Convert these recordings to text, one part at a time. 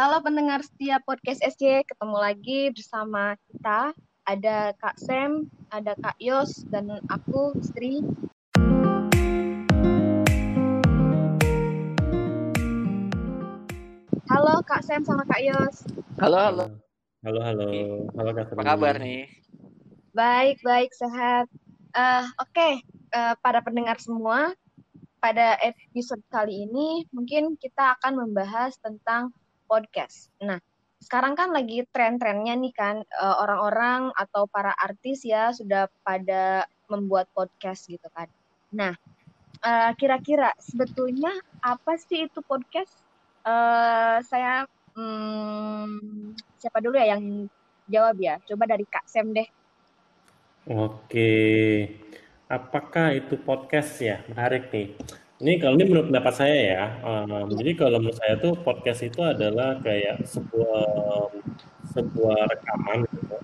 Halo pendengar setia podcast SC, ketemu lagi bersama kita. Ada Kak Sam, ada Kak Yos, dan aku, Sri. Halo Kak Sam sama Kak Yos. Halo, halo. Halo, halo. Halo Kak Apa kabar nih? Baik, baik, sehat. Eh, Oke, Eh, pada pendengar semua, pada episode kali ini mungkin kita akan membahas tentang podcast. Nah, sekarang kan lagi tren-trennya nih kan eh, orang-orang atau para artis ya sudah pada membuat podcast gitu kan. Nah, eh, kira-kira sebetulnya apa sih itu podcast? Eh, saya hmm, siapa dulu ya yang jawab ya? Coba dari Kak Sem deh. Oke. Apakah itu podcast ya? Menarik nih. Ini kalau ini menurut pendapat saya ya. Um, jadi kalau menurut saya tuh podcast itu adalah kayak sebuah sebuah rekaman gitu.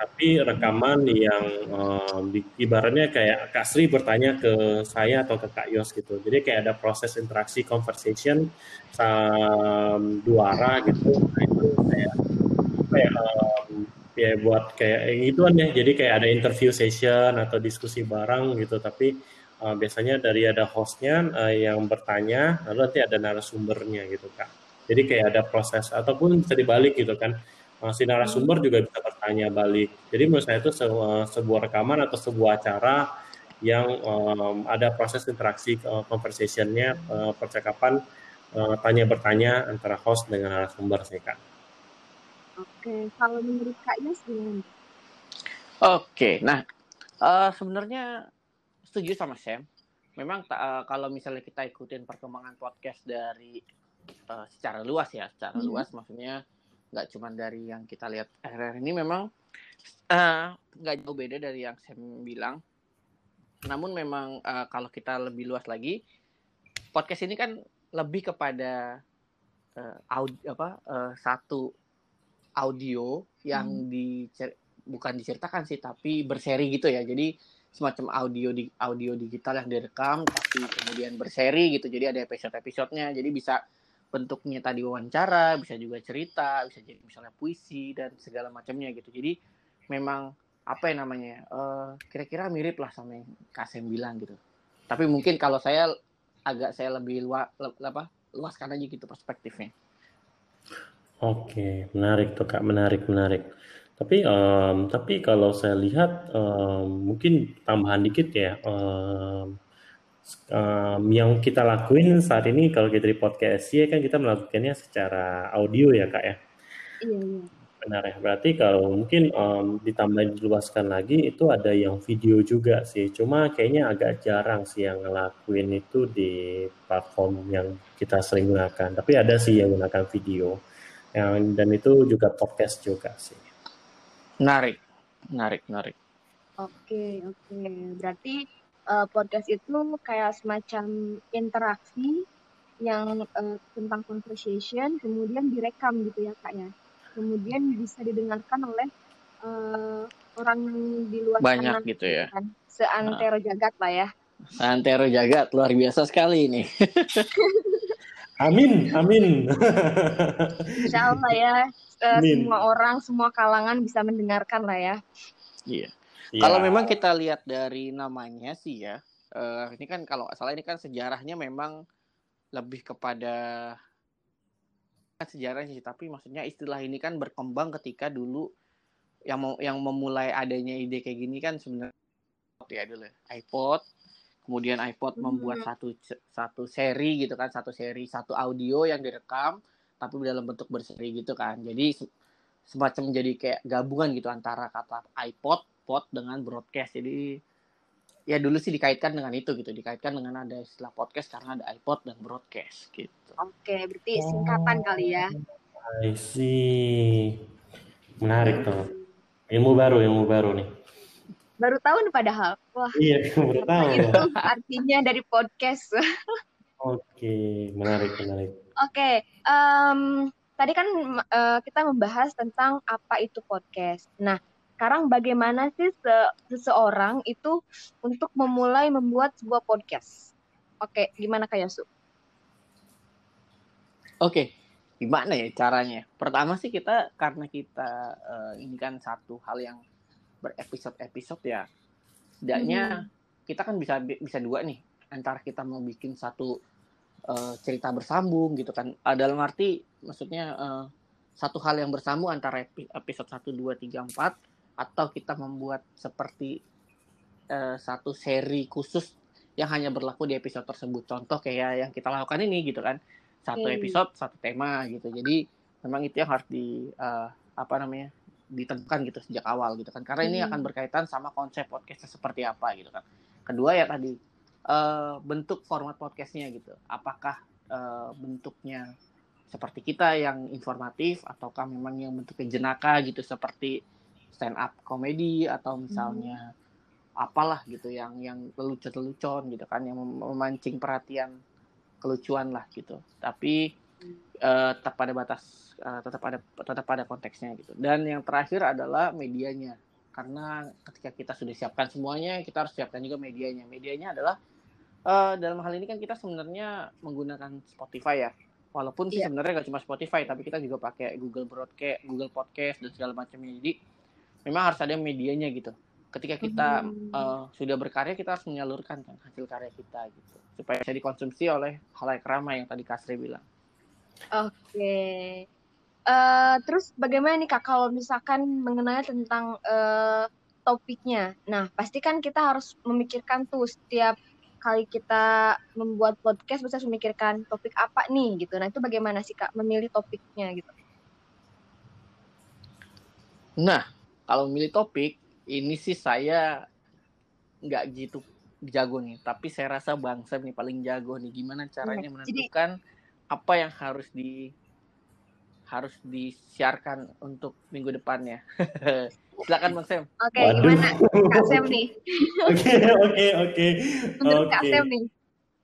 Tapi rekaman yang um, di, ibaratnya kayak Kak Sri bertanya ke saya atau ke Kak Yos gitu. Jadi kayak ada proses interaksi conversation um, dua arah gitu. Nah, itu kayak apa um, ya buat kayak gituan ya. Jadi kayak ada interview session atau diskusi bareng gitu. Tapi uh, biasanya dari ada hostnya uh, yang bertanya, lalu nanti ada narasumbernya gitu kak. Jadi kayak ada proses ataupun bisa dibalik gitu kan. Uh, si narasumber juga bisa bertanya balik. Jadi menurut saya itu sebuah, sebuah rekaman atau sebuah acara yang um, ada proses interaksi uh, conversationnya, uh, percakapan uh, tanya bertanya antara host dengan narasumber sih kak. Oke, kalau menurut Kak Yos gimana? Oke, nah eh, sebenarnya setuju sama Sam. Memang eh, kalau misalnya kita ikutin perkembangan podcast dari eh, secara luas ya, secara Mhm. luas maksudnya nggak cuma dari yang kita lihat akhir-akhir ini memang eh, nggak jauh beda dari yang Sam bilang. Namun memang eh, kalau kita lebih luas lagi, podcast ini kan lebih kepada eh, aud- apa eh, satu audio yang di bukan diceritakan sih tapi berseri gitu ya jadi semacam audio di audio digital yang direkam tapi kemudian berseri gitu. Jadi ada episode episodenya jadi bisa bentuknya tadi wawancara bisa juga cerita bisa jadi misalnya puisi dan segala macamnya gitu. Jadi memang apa yang namanya eh, kira-kira mirip lah sama yang Kasem bilang gitu. Tapi mungkin kalau saya agak saya lebih luas apa luaskan aja gitu perspektifnya. Oke, menarik tuh Kak, menarik, menarik. Tapi em, tapi kalau saya lihat em, mungkin tambahan dikit ya. s- em, yang kita lakuin saat ini kalau kita di podcast ya kan kita melakukannya secara audio ya Kak ya. Iya, iya. Benar ya. Berarti kalau mungkin em, ditambah diluaskan lagi itu ada yang video juga sih. Cuma kayaknya agak jarang sih yang ngelakuin itu di platform yang kita sering gunakan. Tapi ada sih yang gunakan video. Yang dan itu juga podcast juga sih. Menarik menarik menarik Oke, oke. Berarti eh, podcast itu kayak semacam interaksi yang eh, tentang conversation, kemudian direkam gitu ya, Kak ya. Kemudian bisa didengarkan oleh eh, orang di luar banyak sana gitu ya kan. Seantero jagat lah ya. Santero jagat luar biasa sekali ini Amin, amin. Insya Allah ya, eh, Amin. semua orang, semua kalangan bisa mendengarkan lah ya. iya Ya, Kalau memang kita lihat dari namanya sih ya, eh, ini kan kalau salah ini kan sejarahnya memang lebih kepada kan sejarahnya sih, tapi maksudnya istilah ini kan berkembang ketika dulu yang mau yang memulai adanya ide kayak gini kan sebenarnya ya dulu iPod, kemudian iPod Hmm. membuat satu satu seri gitu kan, satu seri satu audio yang direkam tapi dalam bentuk berseri gitu kan. Jadi se- semacam jadi kayak gabungan gitu antara kata iPod, pod dengan broadcast. Jadi ya dulu sih dikaitkan dengan itu gitu, dikaitkan dengan ada istilah podcast karena ada iPod dan broadcast gitu. Oke, berarti singkatan kali ya. I see. Menarik tuh. Ilmu baru, ilmu baru nih. Baru tahu nih padahal. Wah, Iya, baru tahu. itu artinya dari podcast. Oke, menarik, menarik. Oke, em, tadi kan eh, kita membahas tentang apa itu podcast. Nah, sekarang bagaimana sih se- seseorang itu untuk memulai membuat sebuah podcast? Oke, gimana Kak Yosu? Oke, gimana ya caranya? Pertama sih kita karena kita uh, ini kan satu hal yang berepisode-episode ya. Setidaknya hmm. kita kan bisa bisa dua nih antara kita mau bikin satu uh, cerita bersambung gitu kan. Uh, dalam arti maksudnya uh, satu hal yang bersambung antara episode 1 2 3 4 atau kita membuat seperti uh, satu seri khusus yang hanya berlaku di episode tersebut. Contoh kayak yang kita lakukan ini gitu kan satu episode satu tema gitu jadi memang itu yang harus di uh, apa namanya ditentukan gitu sejak awal gitu kan karena ini hmm. akan berkaitan sama konsep podcastnya seperti apa gitu kan kedua ya tadi uh, bentuk format podcastnya gitu apakah uh, bentuknya seperti kita yang informatif ataukah memang yang bentuknya jenaka gitu seperti stand up komedi atau misalnya hmm. apalah gitu yang yang lelucon-lelucon gitu kan yang memancing perhatian kelucuan lah gitu tapi uh, tetap pada batas uh, tetap ada tetap pada konteksnya gitu. Dan yang terakhir adalah medianya. Karena ketika kita sudah siapkan semuanya kita harus siapkan juga medianya. Medianya adalah uh, dalam hal ini kan kita sebenarnya menggunakan Spotify ya. Walaupun sih yeah. sebenarnya gak cuma Spotify tapi kita juga pakai Google Broadcast Google Podcast dan segala macamnya. Jadi memang harus ada medianya gitu. Ketika kita hmm. uh, sudah berkarya kita harus menyalurkan kan hasil karya kita gitu. Supaya bisa dikonsumsi oleh halayak ramai yang tadi Kasri bilang. Oke. Okay. Uh, eh, terus bagaimana nih kak kalau misalkan mengenai tentang uh, topiknya? Nah pasti kan kita harus memikirkan tuh setiap kali kita membuat podcast bisa memikirkan topik apa nih gitu. Nah itu bagaimana sih kak memilih topiknya gitu? Nah kalau memilih topik ini sih saya nggak gitu jago nih, tapi saya rasa Bang Sam nih paling jago nih. Gimana caranya iya, menentukan Jadi, apa yang harus di harus disiarkan untuk minggu depannya. Silakan Bang Sam. Oke, okay, gimana Kak Sam nih? Oke, oke, oke. Menurut Kak Sam nih.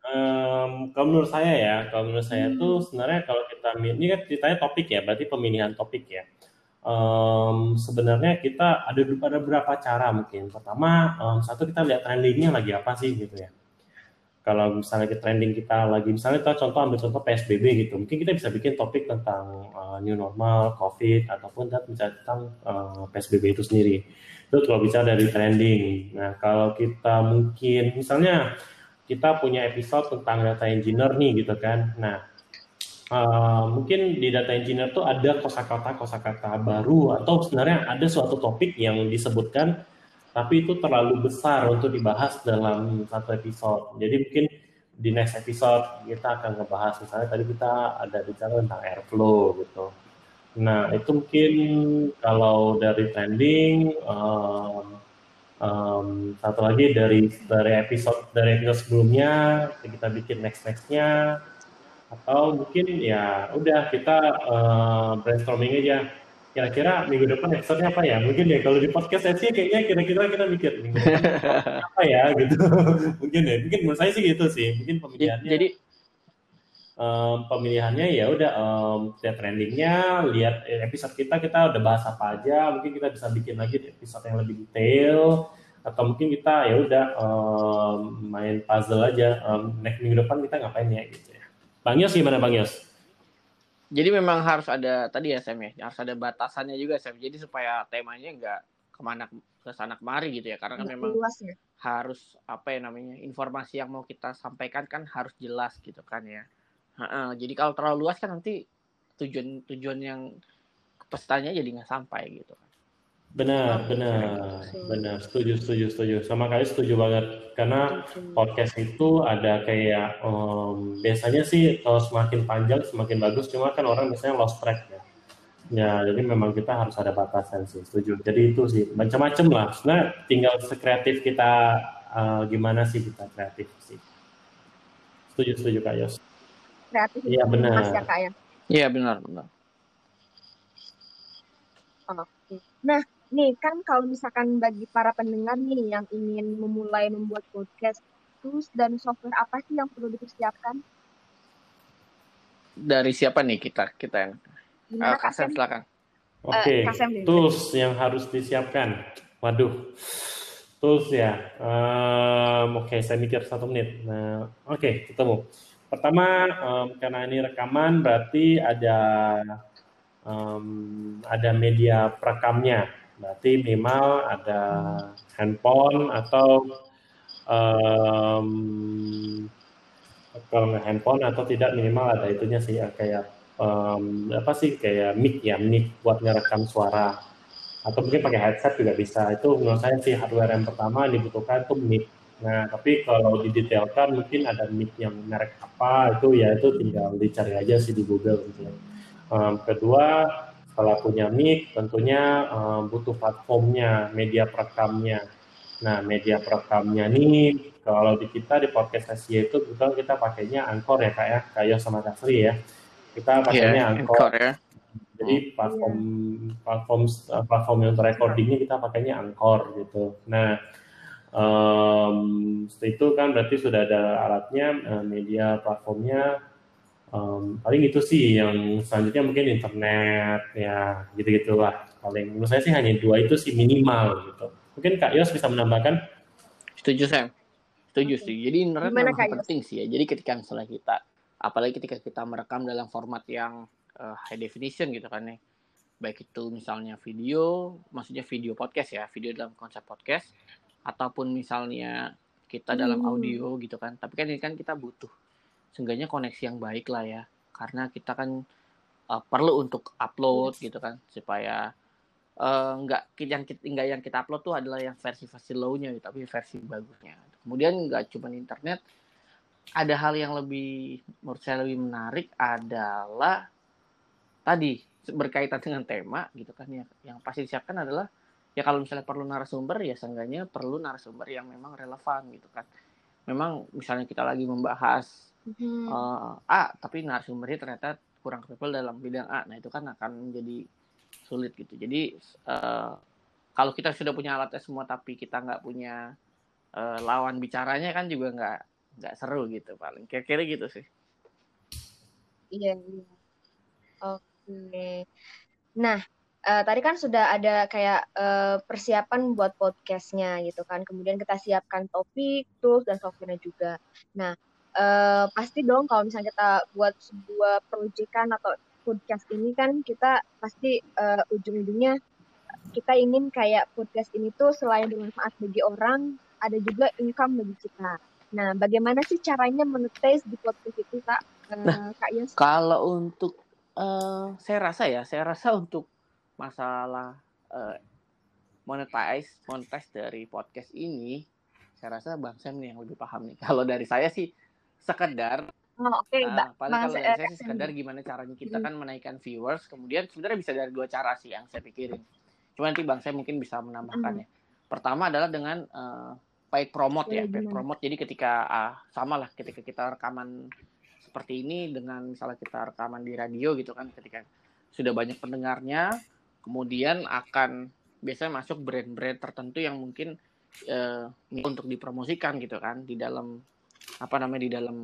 Um, kalau menurut saya ya, kalau menurut saya hmm. tuh sebenarnya kalau kita ini kan ceritanya topik ya, berarti pemilihan topik ya um, sebenarnya kita ada ada beberapa cara mungkin. Pertama, um, satu kita lihat trendingnya lagi apa sih gitu ya. Kalau misalnya kita trending kita lagi, misalnya kita contoh ambil contoh PSBB gitu, mungkin kita bisa bikin topik tentang uh, new normal, COVID, ataupun tentang uh, PSBB itu sendiri. Itu kalau bicara dari trending. Nah, kalau kita mungkin misalnya kita punya episode tentang data engineer nih gitu kan. Nah, uh, mungkin di data engineer tuh ada kosakata kosakata baru atau sebenarnya ada suatu topik yang disebutkan tapi itu terlalu besar untuk dibahas dalam satu episode. Jadi mungkin di next episode kita akan ngebahas misalnya tadi kita ada bicara tentang airflow gitu. Nah itu mungkin kalau dari trending um, um, satu lagi dari dari episode dari episode sebelumnya kita bikin next nextnya atau mungkin ya udah kita uh, brainstorming aja kira-kira minggu depan episode apa ya? Mungkin ya kalau di podcast sih kayaknya kira-kira kita mikir minggu depan apa ya? Gitu. Mungkin ya mungkin menurut saya sih gitu sih. Mungkin pemilihannya jadi um, pemilihannya ya udah um, lihat trendingnya lihat episode kita kita udah bahas apa aja. Mungkin kita bisa bikin lagi episode yang lebih detail. Atau mungkin kita ya udah um, main puzzle aja. Um, next minggu depan kita ngapain ya gitu ya. Bang Yos gimana Bang Yos? Jadi memang harus ada tadi ya Sam ya, harus ada batasannya juga Sam. Jadi supaya temanya nggak ke mana ke sana kemari gitu ya, karena kan memang luas, ya? harus apa ya namanya informasi yang mau kita sampaikan kan harus jelas gitu kan ya. Ha -ha. Jadi kalau terlalu luas kan nanti tujuan tujuan yang pesannya jadi nggak sampai gitu kan. Benar, benar, benar. Setuju, setuju, setuju. Sama kali setuju banget. Karena podcast itu ada kayak um, biasanya sih kalau semakin panjang semakin bagus. Cuma kan orang biasanya lost track ya. Ya, jadi memang kita harus ada batasan sih. Setuju. Jadi itu sih macam-macam lah. Sebenarnya tinggal sekreatif kita uh, gimana sih kita kreatif sih. Setuju, setuju Kak Yos. Kreatif. Iya benar. Ya, Kak ya. Iya benar, benar. Oke. Nah, nih kan kalau misalkan bagi para pendengar nih yang ingin memulai membuat podcast, tools dan software apa sih yang perlu dipersiapkan? Dari siapa nih kita kita yang uh, Kasem silakan. Oke, okay. uh, tools yang harus disiapkan. Waduh, tools ya. Um, Oke, okay, saya mikir satu menit. Nah, oke, okay, ketemu. pertama um, karena ini rekaman berarti ada um, ada media perekamnya. Berarti minimal ada handphone atau um, kalau nggak handphone atau tidak minimal ada itunya sih ya, kayak um, apa sih kayak mic ya mic buat ngerekam suara. Atau mungkin pakai headset juga bisa. Itu menurut saya sih hardware yang pertama yang dibutuhkan itu mic. Nah tapi kalau didetailkan mungkin ada mic yang merek apa itu ya itu tinggal dicari aja sih di Google gitu um, kedua setelah punya mic tentunya um, butuh platformnya media perekamnya. Nah media perekamnya nih kalau di kita di podcast Asia itu kebetulan kita pakainya Anchor ya kak ya? Kayak sama Kasri ya? Kita pakainya yeah, Anchor, Anchor ya. jadi hmm. platform platform platform yang recordingnya kita pakainya Anchor gitu. Nah um, setelah itu kan berarti sudah ada alatnya eh, media platformnya um, paling itu sih yang selanjutnya mungkin internet ya gitu gitulah paling menurut saya sih hanya dua itu sih minimal gitu mungkin Kak Yos bisa menambahkan setuju Sam Setuju sih. Jadi internet Gimana memang penting sih ya. Jadi ketika misalnya kita, apalagi ketika kita merekam dalam format yang uh, high definition gitu kan ya. Baik itu misalnya video, maksudnya video podcast ya, video dalam konsep podcast, ataupun misalnya kita dalam hmm. audio gitu kan. Tapi kan ini kan kita butuh seenggaknya koneksi yang baik lah ya. Karena kita kan uh, perlu untuk upload yes. gitu kan supaya uh, nggak yang kita nggak yang kita upload tuh adalah yang versi versi low-nya gitu, tapi versi bagusnya kemudian nggak cuma internet ada hal yang lebih menurut saya lebih menarik adalah tadi berkaitan dengan tema gitu kan ya yang pasti disiapkan adalah ya kalau misalnya perlu narasumber ya seenggaknya perlu narasumber yang memang relevan gitu kan memang misalnya kita lagi membahas hmm. uh, A tapi narasumbernya ternyata kurang capable dalam bidang A. Nah itu kan akan menjadi sulit gitu. Jadi uh, kalau kita sudah punya alatnya semua tapi kita nggak punya uh, lawan bicaranya kan juga nggak nggak seru gitu paling. Kira-kira gitu sih. Iya iya. Oke. Nah uh, tadi kan sudah ada kayak uh, persiapan buat podcastnya gitu kan. Kemudian kita siapkan topik tools dan softwarenya juga. Nah uh, pasti dong kalau misalnya kita buat sebuah proyekan atau podcast ini kan kita pasti uh, ujung-ujungnya kita ingin kayak podcast ini tuh selain bermanfaat bagi orang ada juga income bagi kita. Nah, bagaimana sih caranya monetize di podcast itu, Kak? Eh, nah, Kak Yas? Kalau untuk uh, saya rasa ya, saya rasa untuk masalah uh, monetize monetize dari podcast ini, saya rasa Bang Sam nih yang lebih paham nih. Kalau dari saya sih sekedar Oh, oke, okay, uh, paling kalau dari saya sih sekedar gimana caranya kita hmm. kan menaikkan viewers, kemudian sebenarnya bisa dari dua cara sih yang saya pikirin. Cuma nanti Bang saya mungkin bisa menambahkannya. Hmm. Pertama adalah dengan uh, paid promote ya, paid promote. Jadi ketika ah, sama lah ketika kita rekaman seperti ini dengan misalnya kita rekaman di radio gitu kan, ketika sudah banyak pendengarnya, kemudian akan biasanya masuk brand-brand tertentu yang mungkin uh, untuk dipromosikan gitu kan di dalam apa namanya di dalam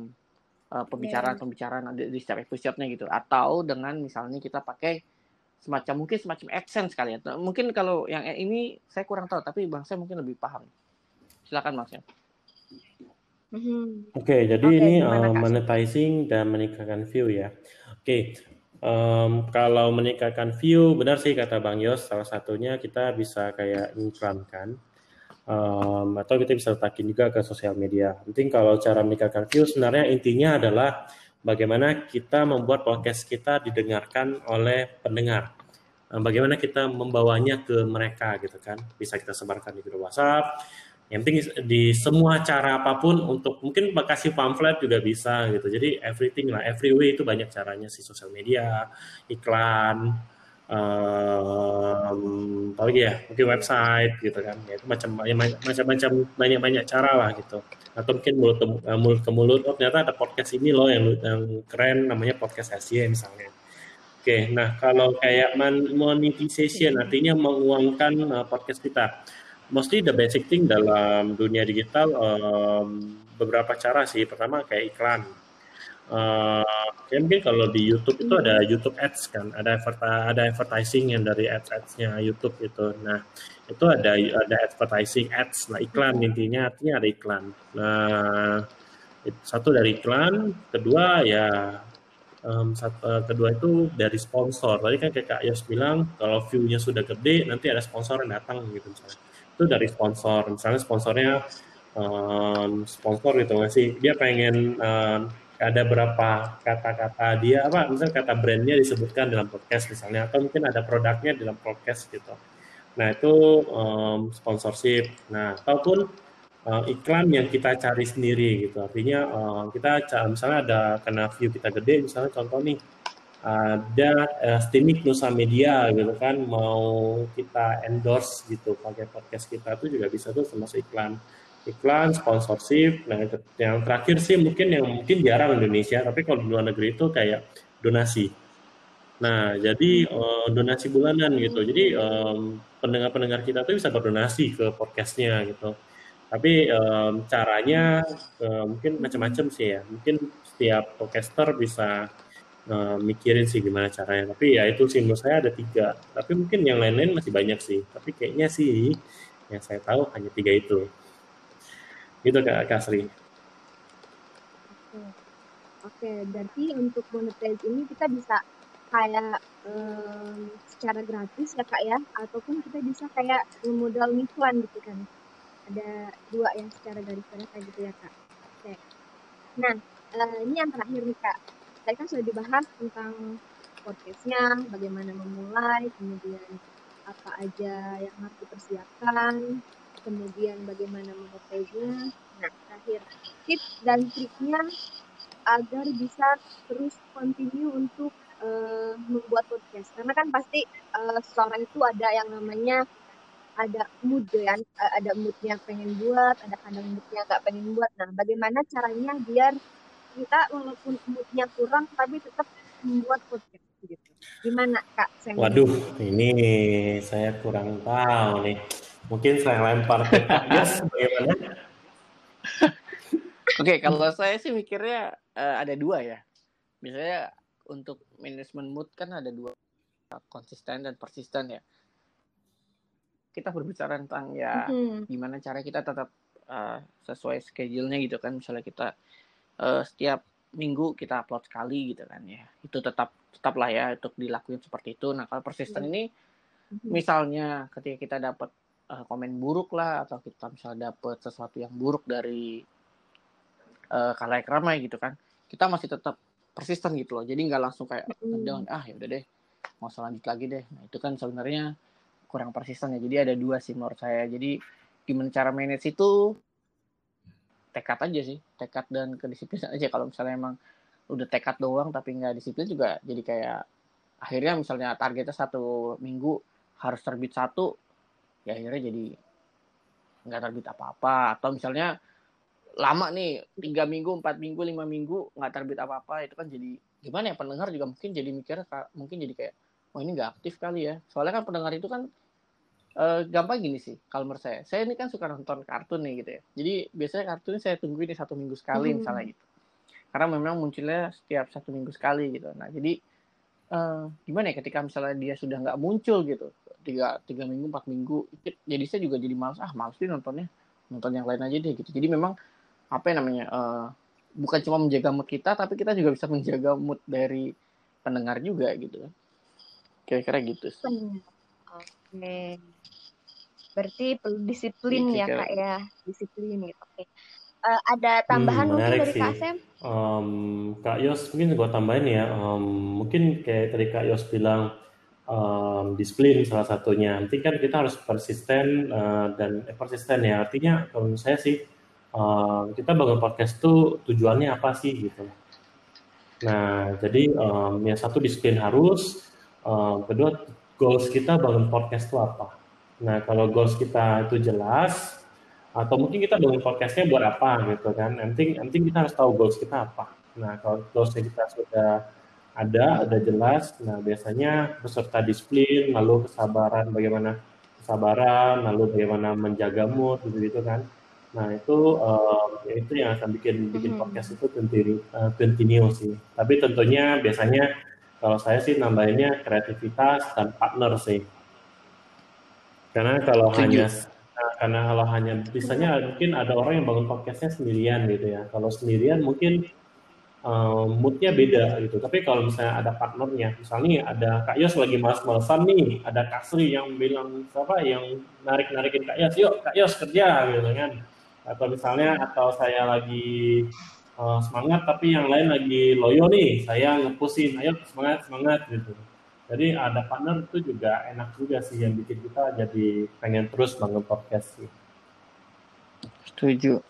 uh, pembicaraan-pembicaraan di, di setiap episode-nya gitu atau dengan misalnya kita pakai semacam mungkin semacam AdSense kali ya. Mungkin kalau yang ini saya kurang tahu tapi Bang saya mungkin lebih paham. Silakan Mas ya. Oke, okay, jadi okay, ini uh, monetizing dan meningkatkan view ya. Oke, okay. um, kalau meningkatkan view, benar sih kata Bang Yos, salah satunya kita bisa kayak iklankan, um, atau kita bisa letakin juga ke sosial media. Penting kalau cara meningkatkan view sebenarnya intinya adalah bagaimana kita membuat podcast kita didengarkan oleh pendengar. Bagaimana kita membawanya ke mereka gitu kan. Bisa kita sebarkan di grup WhatsApp, yang penting di semua cara apa pun untuk mungkin kasih pamflet juga bisa gitu. Jadi everything lah, every way itu banyak caranya sih sosial media, iklan, um, apalagi ya mungkin website gitu kan. Ya, itu macam ya, macam-macam banyak-banyak cara lah gitu. Atau mungkin mulut ke, eh, mulut ke mulut, oh ternyata ada podcast ini loh yang yang keren namanya podcast Asia misalnya. Oke, nah kalau kayak monetization artinya menguangkan uh, podcast kita mostly the basic thing dalam dunia digital um, beberapa cara sih. Pertama kayak iklan. Uh, ya mungkin kalau di YouTube itu ada YouTube Ads kan, ada ada advertising yang dari ads adsnya YouTube itu. Nah itu ada ada advertising ads, nah iklan intinya artinya ada iklan. Nah Satu dari iklan, kedua ya um, satu, uh, kedua itu dari sponsor. Tadi kan kayak Kak Yos bilang kalau view-nya sudah gede nanti ada sponsor yang datang gitu misalnya. Itu dari sponsor. Misalnya sponsornya um, sponsor gitu nggak sih? Dia pengen um, ada berapa kata-kata dia apa misalnya kata brandnya disebutkan dalam podcast misalnya atau mungkin ada produknya dalam podcast gitu. Nah itu um, sponsorship. Nah ataupun uh, iklan yang kita cari sendiri gitu. Artinya uh, kita misalnya ada karena view kita gede, misalnya contoh nih ada uh, Stimik Nusa Media gitu kan mau kita endorse gitu pakai podcast kita itu juga bisa tuh termasuk iklan iklan sponsorship nah yang terakhir sih mungkin yang mungkin jarang Indonesia tapi kalau di luar negeri itu kayak donasi nah jadi uh, donasi bulanan gitu jadi pendengar-pendengar kita tuh bisa berdonasi ke podcastnya gitu tapi um, caranya um, mungkin macam-macam sih ya. Mungkin setiap podcaster bisa um, mikirin sih gimana caranya. Tapi ya itu sih menurut saya ada tiga. Tapi mungkin yang lain-lain masih banyak sih. Tapi kayaknya sih yang saya tahu hanya tiga itu. Itu Kak Kasri. Oke, berarti untuk monetize ini kita bisa kayak um, secara gratis ya kak ya, ataupun kita bisa kayak modal iklan gitu kan? Ada dua yang secara garis kayak gitu ya kak? Oke. Nah uh, ini yang terakhir nih kak. Tadi kan sudah dibahas tentang podcastnya bagaimana memulai kemudian apa aja yang harus dipersiapkan kemudian bagaimana memulainya nah terakhir tips dan triknya agar bisa terus continue untuk uh, membuat podcast karena kan pasti uh, seorang itu ada yang namanya ada mood ya, ada moodnya pengen buat, ada kadang moodnya nggak pengen buat. Nah, bagaimana caranya biar kita walaupun moodnya kurang tapi tetap membuat podcast gitu. Gimana Kak? Saya Waduh, ini saya kurang tahu nih. Mungkin saya lempar ke Kak bagaimana? Oke, okay, kalau saya sih mikirnya uh, ada dua ya. Misalnya untuk manajemen mood kan ada dua konsisten dan persisten ya kita berbicara tentang ya mm-hmm. gimana cara kita tetap uh, sesuai schedule-nya gitu kan misalnya kita uh, setiap minggu kita upload sekali gitu kan ya itu tetap tetap lah ya untuk dilakuin seperti itu nah kalau persisten yeah. ini misalnya ketika kita dapat uh, komen buruk lah atau kita misalnya dapat sesuatu yang buruk dari uh, kalayak ramai gitu kan kita masih tetap persisten gitu loh jadi nggak langsung kayak mm-hmm. ah ya udah deh mau selanjut lagi deh nah itu kan sebenarnya kurang persisten ya. Jadi ada dua sih menurut saya. Jadi gimana cara manage itu tekad aja sih, tekad dan kedisiplinan aja. Kalau misalnya emang udah tekad doang tapi nggak disiplin juga jadi kayak akhirnya misalnya targetnya satu minggu harus terbit satu ya akhirnya jadi nggak terbit apa-apa. Atau misalnya lama nih tiga minggu empat minggu lima minggu nggak terbit apa-apa itu kan jadi gimana ya pendengar juga mungkin jadi mikir mungkin jadi kayak oh ini nggak aktif kali ya. Soalnya kan pendengar itu kan uh, gampang gini sih kalau menurut saya. Saya ini kan suka nonton kartun nih gitu ya. Jadi biasanya kartun saya tunggu ini satu minggu sekali hmm. misalnya gitu. Karena memang munculnya setiap satu minggu sekali gitu. Nah jadi uh, gimana ya ketika misalnya dia sudah nggak muncul gitu tiga tiga minggu empat minggu jadi saya juga jadi malas ah malas sih nontonnya nonton yang lain aja deh gitu jadi memang apa yang namanya uh, bukan cuma menjaga mood kita tapi kita juga bisa menjaga mood dari pendengar juga gitu kira-kira gitu oke okay. Berarti perlu disiplin ya, ya kak ya, disiplin gitu. Oke. Uh, ada tambahan hmm, mungkin dari sih. Kak Sam? Um, Kak Yos mungkin gue tambahin ya. Um, mungkin kayak tadi Kak Yos bilang um, disiplin salah satunya. Nanti kan kita harus persisten uh, dan eh, persisten ya. Artinya kalau menurut saya sih uh, kita bangun podcast tuh tujuannya apa sih gitu. Nah jadi um, yang satu disiplin harus, um, kedua goals kita bangun podcast itu apa Nah, kalau goals kita itu jelas, atau mungkin kita bangun podcastnya buat apa gitu kan. Nanti nanti kita harus tahu goals kita apa. Nah, kalau goalsnya kita sudah ada, ada jelas, nah biasanya beserta disiplin, lalu kesabaran, bagaimana kesabaran, lalu bagaimana menjaga mood gitu, gitu kan. Nah itu uh, itu yang akan bikin bikin hmm. podcast itu continue, uh, continue sih. Tapi tentunya biasanya kalau saya sih nambahinnya kreativitas dan partner sih. Karena kalau Setuju. hanya Nah, karena kalau hanya bisanya mungkin ada orang yang bangun podcastnya sendirian gitu ya. Kalau sendirian mungkin um, moodnya beda gitu. Tapi kalau misalnya ada partnernya, misalnya ada Kak Yos lagi malas-malasan nih, ada Kak Sri yang bilang siapa yang narik-narikin Kak Yos, yuk Kak Yos kerja gitu kan. Atau misalnya atau saya lagi uh, semangat tapi yang lain lagi loyo nih, saya ngepusin, ayo semangat semangat gitu. Jadi ada partner itu juga enak juga sih yang bikin kita jadi pengen terus bangun podcast sih. Setuju.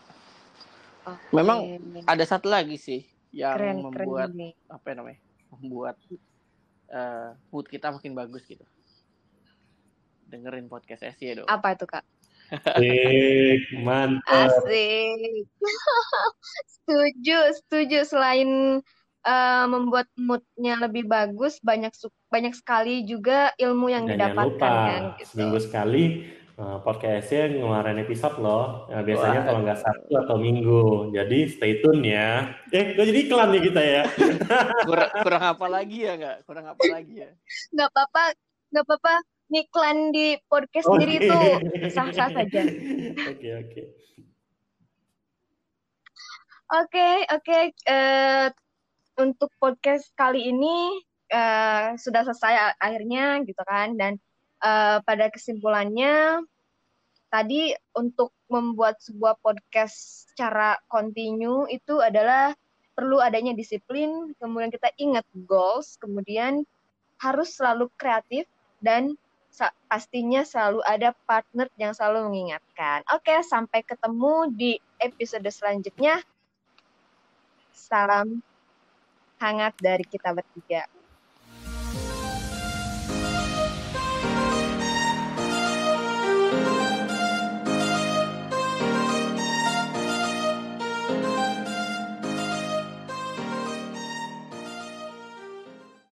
Memang ada satu lagi sih yang keren, membuat keren apa ya namanya membuat uh, mood kita makin bagus gitu dengerin podcast Esi dong apa itu kak Asik, mantap. Asik. setuju, setuju. Selain uh, membuat moodnya lebih bagus, banyak banyak sekali juga ilmu yang Dan didapatkan lupa, kan. Gitu. Seminggu sekali Uh, podcastnya ngeluarin episode loh. Nah, biasanya Wah. kalau nggak Sabtu atau Minggu. Jadi stay tune ya. Eh, gue jadi iklan nih kita ya. kurang, kurang apa lagi ya nggak? Kurang apa lagi ya? Nggak apa-apa, nggak apa-apa. Niklan di podcast okay. sendiri itu sah-sah saja. Oke oke. Oke oke. Eh, untuk podcast kali ini uh, sudah selesai akhirnya gitu kan dan uh, pada kesimpulannya tadi untuk membuat sebuah podcast secara kontinu itu adalah perlu adanya disiplin, kemudian kita ingat goals, kemudian harus selalu kreatif dan pastinya selalu ada partner yang selalu mengingatkan. Oke, sampai ketemu di episode selanjutnya. Salam hangat dari kita bertiga.